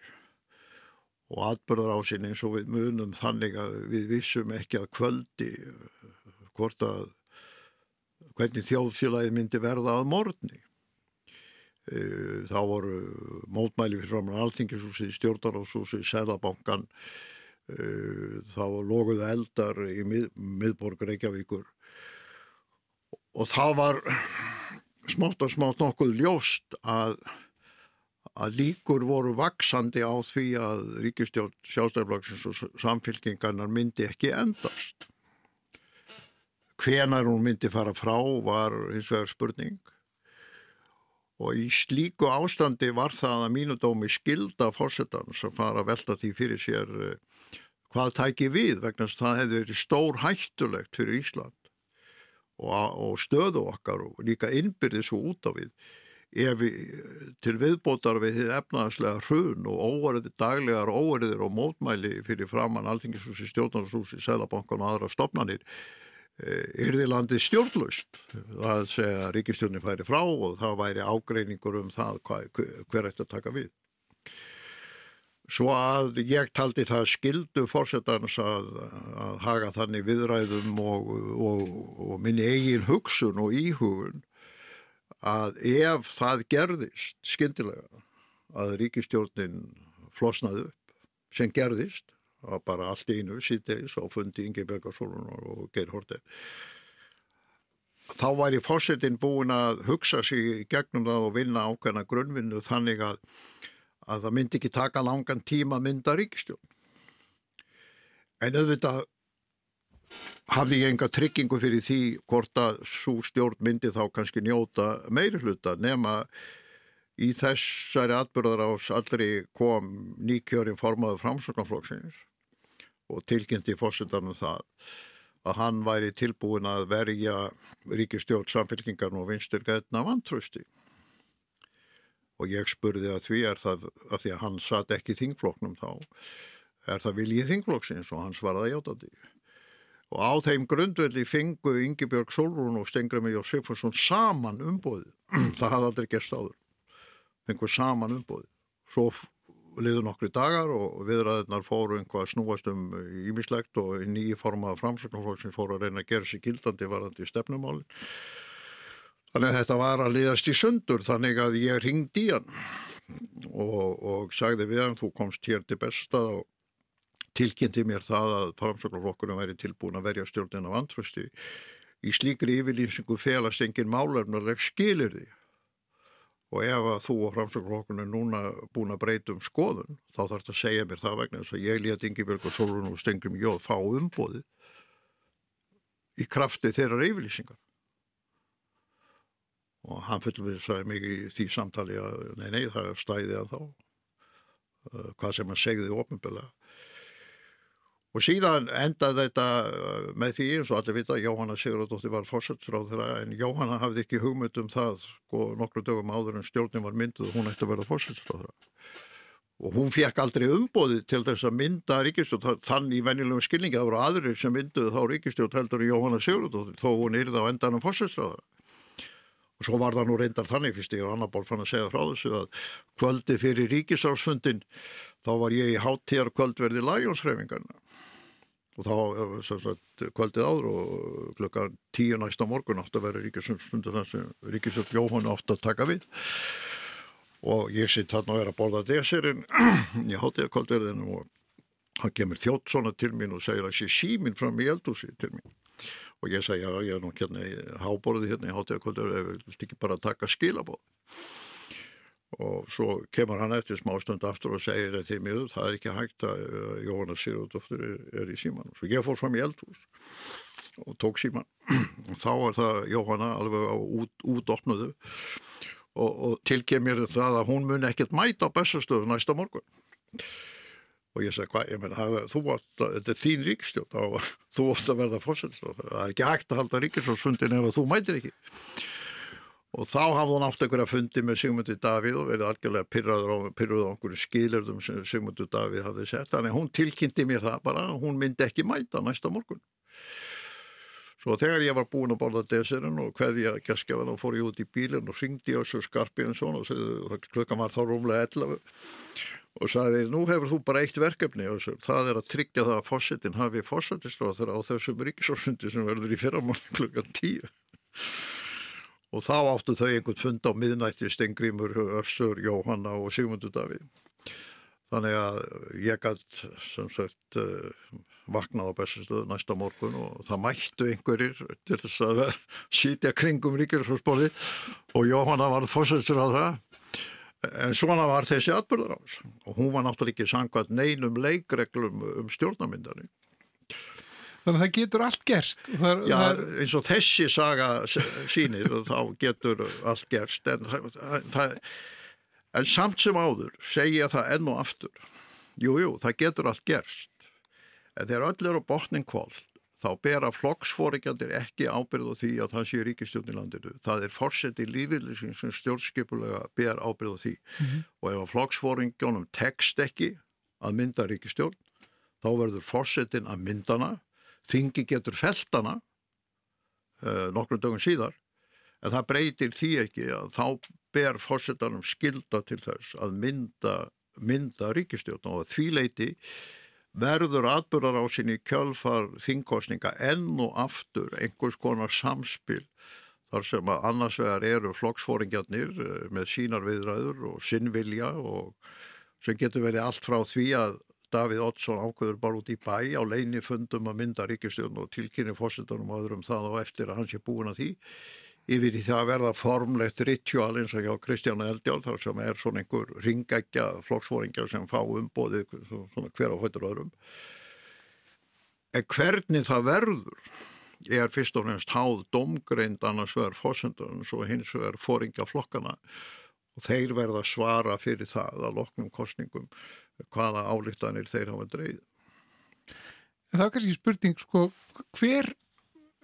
og atbyrðar á sinn eins og við munum þannig að við vissum ekki að kvöldi hvort að hvernig þjóðfélagi myndi verða að morgni. Þá voru mótmæli fyrir fram á Alþingishúsi, stjórnarhúsi, Sælabankan, þá loguðu eldar í mið, miðborg Reykjavíkur og þá var smátt og smátt nokkuð ljóst að að líkur voru vaksandi á því að ríkistjórn sjálfstæðarflokksins og samfélkingarnar myndi ekki endast. Hvenar hún myndi fara frá var hins vegar spurning og í slíku ástandi var það að mínudómi skilda fórsetans að fara að velta því fyrir sér eh, hvað tæki við vegna að það hefði verið stór hættulegt fyrir Ísland og, og stöðu okkar og líka innbyrði svo út á við ef til viðbótar við þið efnaðslega hrun og óverði daglegar óverðir og mótmæli fyrir framann Alþingishúsi, Stjórnarhúsi, Sælabankan og aðra stopnarnir er þið landið stjórnlust það segja ríkistjórnir færi frá og það væri ágreiningur um það hver eftir að taka við. Svo að ég taldi það skildu fórsetans að, að haga þannig viðræðum og, og, og minni eigin hugsun og íhugun að ef það gerðist skildilega að ríkistjórnin flosnaði upp sem gerðist að bara allt í einu síðdeis og fundi Ingi Bergarsson og Geir Horte þá væri fórsetin búin að hugsa sig gegnum það og vinna ákveðna grunnvinnu þannig að að það myndi ekki taka langan tíma að mynda ríkistjón. En auðvitað hafði ég enga tryggingu fyrir því hvort að svo stjórn myndi þá kannski njóta meiri hluta nema í þessari atbyrðar ás allri kom nýkjörin formaður framsöknarflokksins og tilkynnti fórsendarnum það að hann væri tilbúin að verja ríkistjórn samfélkingar og vinstur gætna vantrösti og ég spurði að því er það af því að hann satt ekki þingfloknum þá er það viljið þingflokksins? Og hann svaraði játandi og á þeim grundvelli fengu Yngibjörg Solrún og Stengrami Jósefusson saman umbóði það hafði aldrei gert áður. Fengu saman umbóði svo liður nokkru dagar og viðræðinar fóru einhvað snúast um ímislegt og nýji formaða framsöknarflokksins fóru að reyna að gera sig gildandi varandi í stefnumálinn Þannig að þetta var að liðast í sundur þannig að ég ringdi í hann og, og sagði við hann þú komst hér til besta og tilkynnti mér það að framsöklarflokkurinn væri tilbúin að verja stjórnin af antrösti. Í slíkri yfirlýsingu felast engin málarnarleg skilir því og ef að þú og framsöklarflokkurinn er núna búin að breyta um skoðun þá þarf þetta að segja mér það vegna þess að ég létt Ingi Björg og Solrún og Stengrim Jóð fá umbóði í krafti þeirra yfirlýsingar. Og hann fullvisaði mig í því samtali að nei, nei, það er stæðið að þá hvað sem hann segði ofnböla og síðan endaði þetta uh, með því eins og allir vita Jóhanna Sigurðardóttir var fórsætsráð þeirra en Jóhanna hafði ekki hugmynd um það sko nokkru dögum áður en stjórnin var mynduð og hún ætti að vera fórsætsráð þeirra og hún fekk aldrei umbóði til þess að mynda ríkistjóð þann í venjulegum skilningi það voru aðrir sem mynduð þá ríkistjóð heldur Jóhanna Sigurðardóttir þó hún yrði á endanum fórsætsráðara Og svo var það nú reyndar þannig, fyrst ég er annar ból fann að segja frá þessu, að kvöldi fyrir ríkisárfundin, þá var ég í háttíðar kvöldverði læjónsreifingarna. Og þá sagt, kvöldið áður og klukka tíu næsta morgun átt að vera sem ríkisum Jóhann átt að taka við. Og ég sitt hann að vera að borða deserinn ég hátti að kvöldverðinu og hann kemur þjótt svona til mín og segir að sé síminn fram í eldúsi til mín. Og ég segi já ég er nú hérna í háborði hérna í hátti að kvöldverðinu ég vil ekki bara taka skilabóð og svo kemur hann eftir smástund aftur og segir að því miður það er ekki hægt að uh, Jóhanna Sigurdóttir er, er í síman svo ég fór fram í eldhús og tók síman og þá er það Jóhanna alveg á út, útopnuðu og, og tilgef mér það að hún mun ekkert mæta á bestastöðu næsta morgun. Og ég segi hvað, ég menn þetta er þín ríkstjórn þú átt að verða fórsættistöð það er ekki hægt að halda ríkistjórnsfundin ef þú mætir ekki og þá hafði hún átt einhverja fundi með Sigmundi Davíð og verið algjörlega pyrraður á, einhverju skilurðum sem Sigmundi Davíð hafði sett. Þannig hún tilkynnti mér það bara hún myndi ekki mæta næsta morgun. Svo þegar ég var búin að borða deserinn og hverði ég að geskjafa þá fór ég út í bílinn og ringdi á svo skarpiðin svona og segði, klukkan var þá rúmlega 11 og sagði nú hefur þú bara eitt verkefni og það er að tryggja það að fósittin hafi fósittisráð þegar á þessum ríkisórsundi sem verður í fyrramann klukkan 10 og þá áttu þau einhvern fund á miðnætti Stengrimur, Örsur, Jóhanna og Sigmundur Davíð. Þannig að ég gætt sem sagt uh, vaknað á bestastöðu næsta morgun og það mættu einhverjir til þess að sítja kringum ríkjurfjörnsbóli og Jóhanna var fórsættur á það en svona var þessi atbyrðar á þessu og hún var náttúrulega ekki sangvað neinum leikreglum um stjórnamyndarni Þannig að það getur allt gerst. Það, Já, það... eins og þessi saga sínir og þá getur allt gerst en, það, en samt sem áður segja það enn og aftur. Jújú, jú, það getur allt gerst en þegar öll eru botnin kvóld þá bera flokksfóringandir ekki ábyrð á því að það sé ríkistjórn í landinu. Það er fórsett í lífeyðlising sem stjórnskipulega ber ábyrð á því mm -hmm. og ef að flokksfóringjónum tekst ekki að mynda ríkistjórn þá verður fórsetin að myndana þingi getur feltana uh, eh, nokkrum dögum síðar en það breytir því ekki að þá ber fórsetanum skilda til þess að mynda, mynda ríkistjórn og því leiti verður atbyrðar á sinni kjölfar þingkostninga enn og aftur einhvers konar samspil þar sem að annars vegar eru flokksfóringjarnir eh, með sínar viðræður og sinnvilja og sem getur verið allt frá því að Davíð Oddsson ákveður bara út í bæ á leini fundum að mynda ríkistjórn og tilkynni fórsetunum og öðrum það og eftir að hans er búin að því. Yfir í það að verða formlegt ritual eins og hjá Kristján Eldjálf þar sem er svona einhver ringækja flokksfóringja sem fá umbóðið svona hver á hættur öðrum. En hvernig það verður er fyrst og fremst háð domgreind annars verður fórsetunum og hins verður fóringja flokkana og þeir verða svara fyrir það að loknum kostningum hvaða álíktanir þeir hafa dreyð. Það er kannski spurning, sko, hver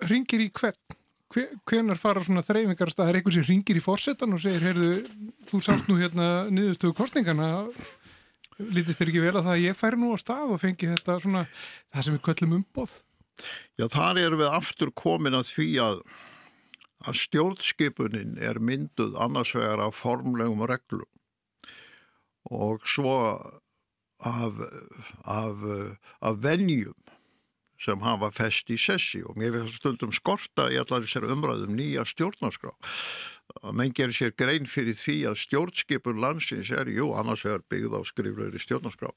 ringir í hvern? Hver, hvernar fara svona þreyfingar að það er einhver sem ringir í fórsetan og segir, heyrðu, þú sást nú hérna niðurstöðu kostningana, lítist þér ekki vel að það að ég færi nú á stað og fengi þetta svona, það sem við köllum umbóð? Já, þar erum við aftur komin að því að, að stjórnskipunin er mynduð annars vegar af formlegum reglum og svo af, af, af venjum sem hafa fest í sessi og mér finnst stundum skorta í allar þessari umræðum nýja stjórnarskrá. Að menn gerir sér grein fyrir því að stjórnskipun landsins er, jú, annars er byggð á skrifleiri stjórnarskrá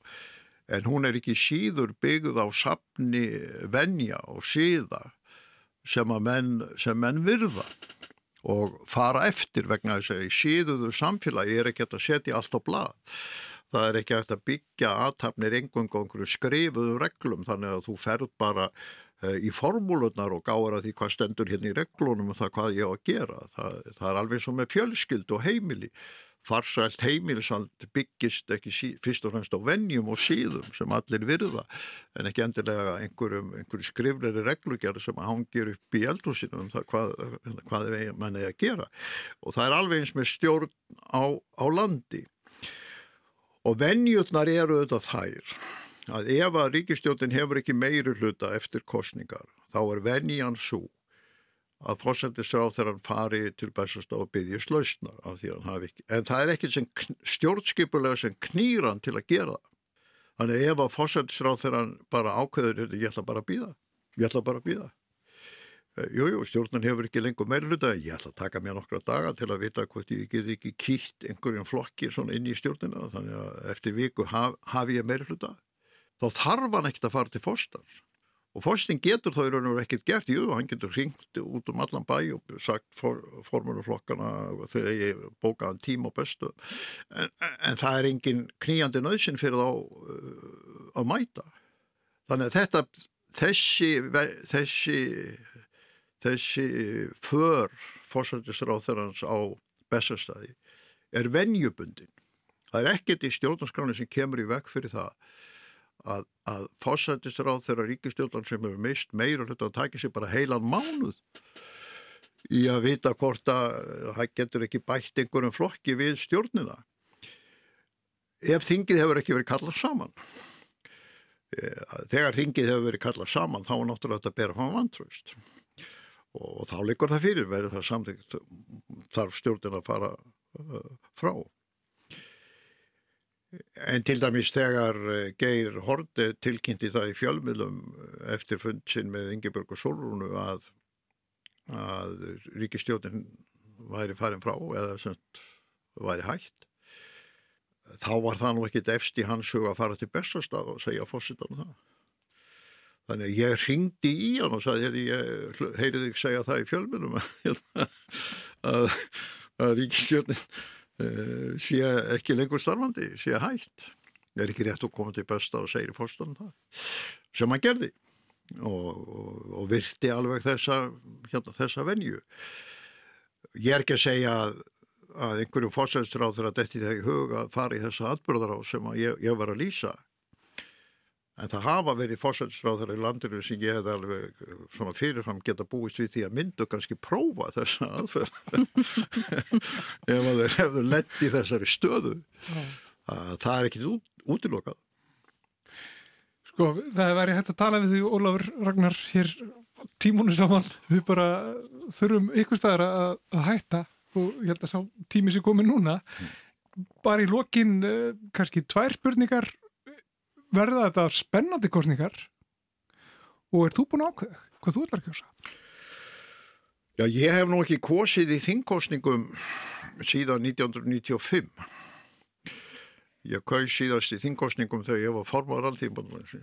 en hún er ekki síður byggð á sapni venja og síða sem að menn, sem menn virða og fara eftir vegna þess að í síðuðu samfélagi er ekki að setja allt á blad það er ekki hægt að byggja aðtapnir engungu einhverju skrifuðu reglum þannig að þú ferð bara uh, í formúlunar og gáður að því hvað stendur hérna í reglunum og það hvað ég á að gera. Það, það er alveg sem með fjölskyld og heimili. Farsælt heimilisald byggist ekki sí, fyrst og fremst á vennjum og síðum sem allir virða en ekki endilega einhverjum, einhverjum skrifleiri reglugjari sem hangir upp í eldhúsinu um það hvað, hvað mann er að gera og það er alveg eins með stjórn á, á landi Og vennjurnar eru auðvitað þær að ef að ríkistjótin hefur ekki meiri hluta eftir kostningar þá er vennjan svo að fórsættisráð þegar hann fari til bestast á að byggja slausnar af því að hann hafi ekki. En það er ekki stjórnskipulega sem knýran til að gera það. Þannig ef að fósættisráð þegar hann bara ákveður, ég ætla bara að býða, ég ætla bara að býða. Jújú, jú, stjórnun hefur ekki lengur meirluta, ég ætla að taka mér nokkra daga til að vita hvort ég get ekki kýtt einhverjum flokki svona inn í stjórnuna, þannig að eftir viku haf, haf ég meirluta. Þá þarf hann ekkert að fara til fóstans. Og fóstin getur þá í raun og verið ekkert gert, jú, hann getur ringt út um allan bæ og sagt for, formuruflokkana þegar ég bókaðan tím og bestu. En, en það er engin kníjandi nöðsin fyrir þá uh, að mæta. Þannig að þetta, þessi, þessi, þessi för fósættisráþurans á bestastæði er venjubundin. Það er ekkert í stjórnarskráni sem kemur í vekk fyrir það að, að fósættisráð þeirra ríkistjórnar sem hefur mist meir og þetta takir sér bara heilan mánuð í að vita hvort að það getur ekki bætt einhverjum flokki við stjórnina ef þingið hefur ekki verið kallað saman eh, þegar þingið hefur verið kallað saman þá er náttúrulega þetta að bera fram vantröst og þá likur það fyrir verið það samþygt þarf stjórnin að fara uh, frá En til dæmis þegar eh, Geir Horde tilkynnti það í fjölmiðlum eh, eftir fundsinn með Ingeborg og Solrúnu að, að ríkistjóðin væri farin frá eða sem væri hægt, þá var það nú ekkit efst í hans hug að fara til bestastað og segja fósittanum það. Þannig að ég ringdi í hann og sagði, ég heyrið þig segja það í fjölmiðlum að, að ríkistjóðin uh, sé ekki lengur starfandi, sé hægt. Það er ekki rétt að koma til besta og segja fórstunum það. Sem hann gerði og, og, og virti alveg þessa, hérna, þessa venju. Ég er ekki að segja að, að einhverju fórsæðstráð þegar þetta er í huga að fara í þessa atbyrðar á sem ég, ég var að lýsa En það hafa verið fórsættisráðar í landinu sem ég hef alveg svona fyrirfram geta búist við því að myndu kannski prófa þessa aðferð ef að þeir hefðu lett í þessari stöðu. Það er ekkit út, útilokað. Sko, það verið hægt að tala við því Ólafur Ragnar hér tímunu saman. Við bara þurfum ykkur staðar að, að hætta og ég held að sá tími sem komið núna. Bara í lokin eh, kannski tvær spurningar verða þetta spennandi kostningar og er þú búin að ákveða hvað þú ætlar að kjósa? Já, ég hef nú ekki kosið í þingkostningum síðan 1995. Ég kaus síðast í þingkostningum þegar ég var formar alltíðbúinlega.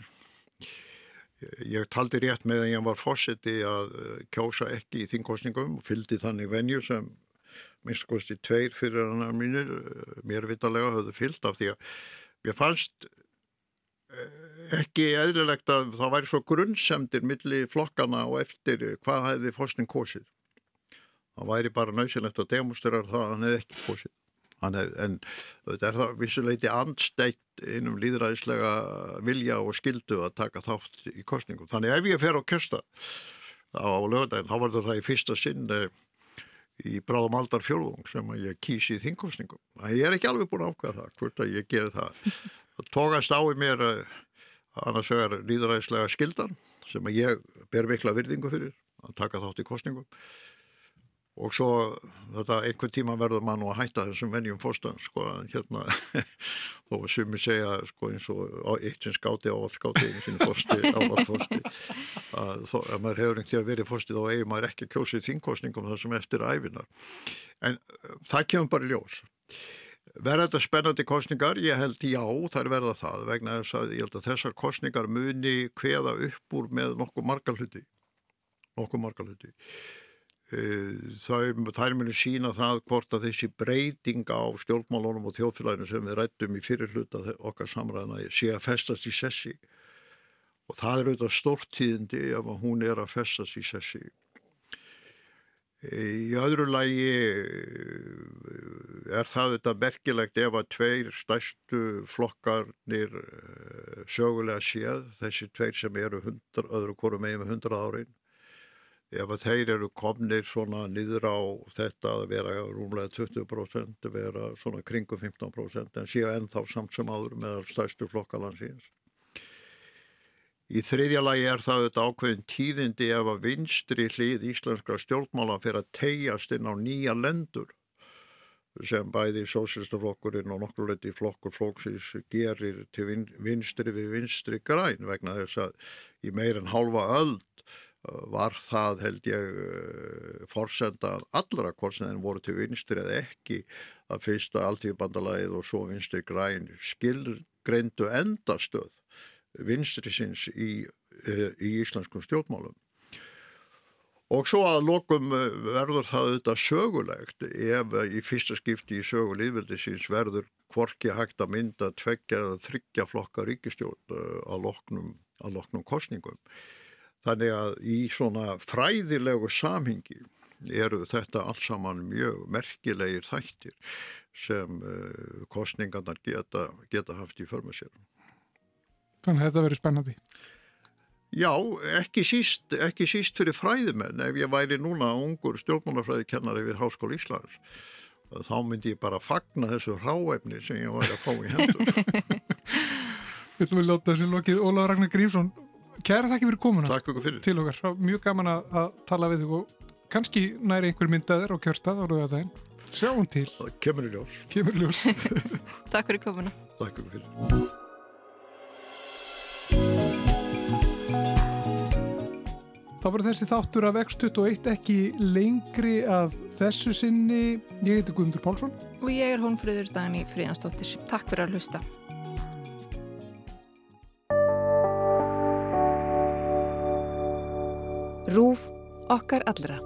Ég taldi rétt með að ég var fósetti að eh, kjósa ekki í þingkostningum og fylgdi þannig venju sem minnst kosti tveir fyrir hann að mínir eh, mér vitalega höfðu fyllt af því að mér fannst ekki eðlilegt að það væri svo grunnsemdir millir flokkana og eftir hvað hefði fórsning kosið. Það væri bara nöysilegt að demonstrera það að hann hefði ekki kosið. Hef, en þetta er það vissuleiti andsteitt innum líðræðislega vilja og skildu að taka þátt í kostningum. Þannig ef ég fer á kjösta á lögdægin, þá var það í fyrsta sinn eh, í bráðum aldar fjólung sem ég kýsi í þingkostningum. Ég er ekki alveg búin að ákvæða það, hvort að ég geri það tókast á í mér eh, annars vegar líðræðislega skildan sem ég ber mikla virðingu fyrir að taka þátt í kostningum og svo þetta einhvern tíma verður mann að hætta þessum venjum fórstan sko hérna þó að sumi segja sko eins og eitt sem skáti á allt skáti einu sinni fórsti á allt fórsti að þó að maður hefur einhvern tíma verið fórsti þá eigi maður ekki kjósið þingkostningum þar sem eftir æfinar en eh, það kemur bara ljós Verða þetta spennandi kostningar? Ég held já, þær verða það vegna þess að ég held að þessar kostningar muni hveða upp úr með nokkuð margar hluti. Nokkuð margar hluti. E, þær muni sína það hvort að þessi breyting á stjórnmálunum og þjóðfélaginu sem við rættum í fyrir hluta okkar samræðina sé að festast í sessi og það er auðvitað stórtíðindi ef hún er að festast í sessi. Í öðru lægi er það þetta merkilegt ef að tveir stærstu flokkarnir eh, sögulega séð, þessi tveir sem eru hundra, öðru koru megin með hundrað árin, ef að þeir eru komnir svona niður á þetta að vera rúmlega 20%, að vera svona kringu 15% en séu ennþá samt sem áður með stærstu flokkarlandsins. Í þriðja lagi er það þetta ákveðin tíðindi ef að vinstri hlið íslenska stjórnmála fyrir að tegjast inn á nýja lendur sem bæði sósélstaflokkurinn og nokkur leiti flokkur flóksins gerir til vin, vinstri við vinstri græn vegna þess að í meirinn halva öld var það held ég forsenda allra hvort sem þeim voru til vinstri eða ekki að fyrsta alltíðbandalagið og svo vinstri græn skilgreindu endastöð vinstri sinns í, uh, í íslenskum stjórnmálum Og svo að lokum eh, verður það auðvitað sögulegt ef í fyrsta skipti í sögulíðvildi síns verður hvorki hægt að mynda tveggja eða þryggja flokka ríkistjórn eh, að loknum, að loknum kostningum. Þannig að í svona fræðilegu samhingi eru þetta alls saman mjög merkilegir þættir sem eh, kostningarnar geta, geta haft í förma sér. Þannig að þetta verður spennandi. Já, ekki síst, ekki síst fyrir fræðimenn. Ef ég væri núna ungur stjórnmálafræðikennari við Háskóla Íslands þá myndi ég bara fagna þessu ráefni sem ég væri að fá í hendur. Við ætlum að láta þessi lokið. Ólaður Ragnar Grímsson Kæra þakki fyrir komuna til okkar. Mjög gaman að tala við þig og kannski næri einhver myndaður á kjörstað á lögadaginn Sjáum til. Kemur í ljós, Kemur í ljós. Takk fyrir komuna. Takk fyrir Þá verður þessi þáttur af X21 ekki lengri af þessu sinni. Ég heiti Guðmundur Pálsson. Og ég er Hónfröður Dagni Fríðansdóttir. Takk fyrir að hlusta. Rúf okkar allra.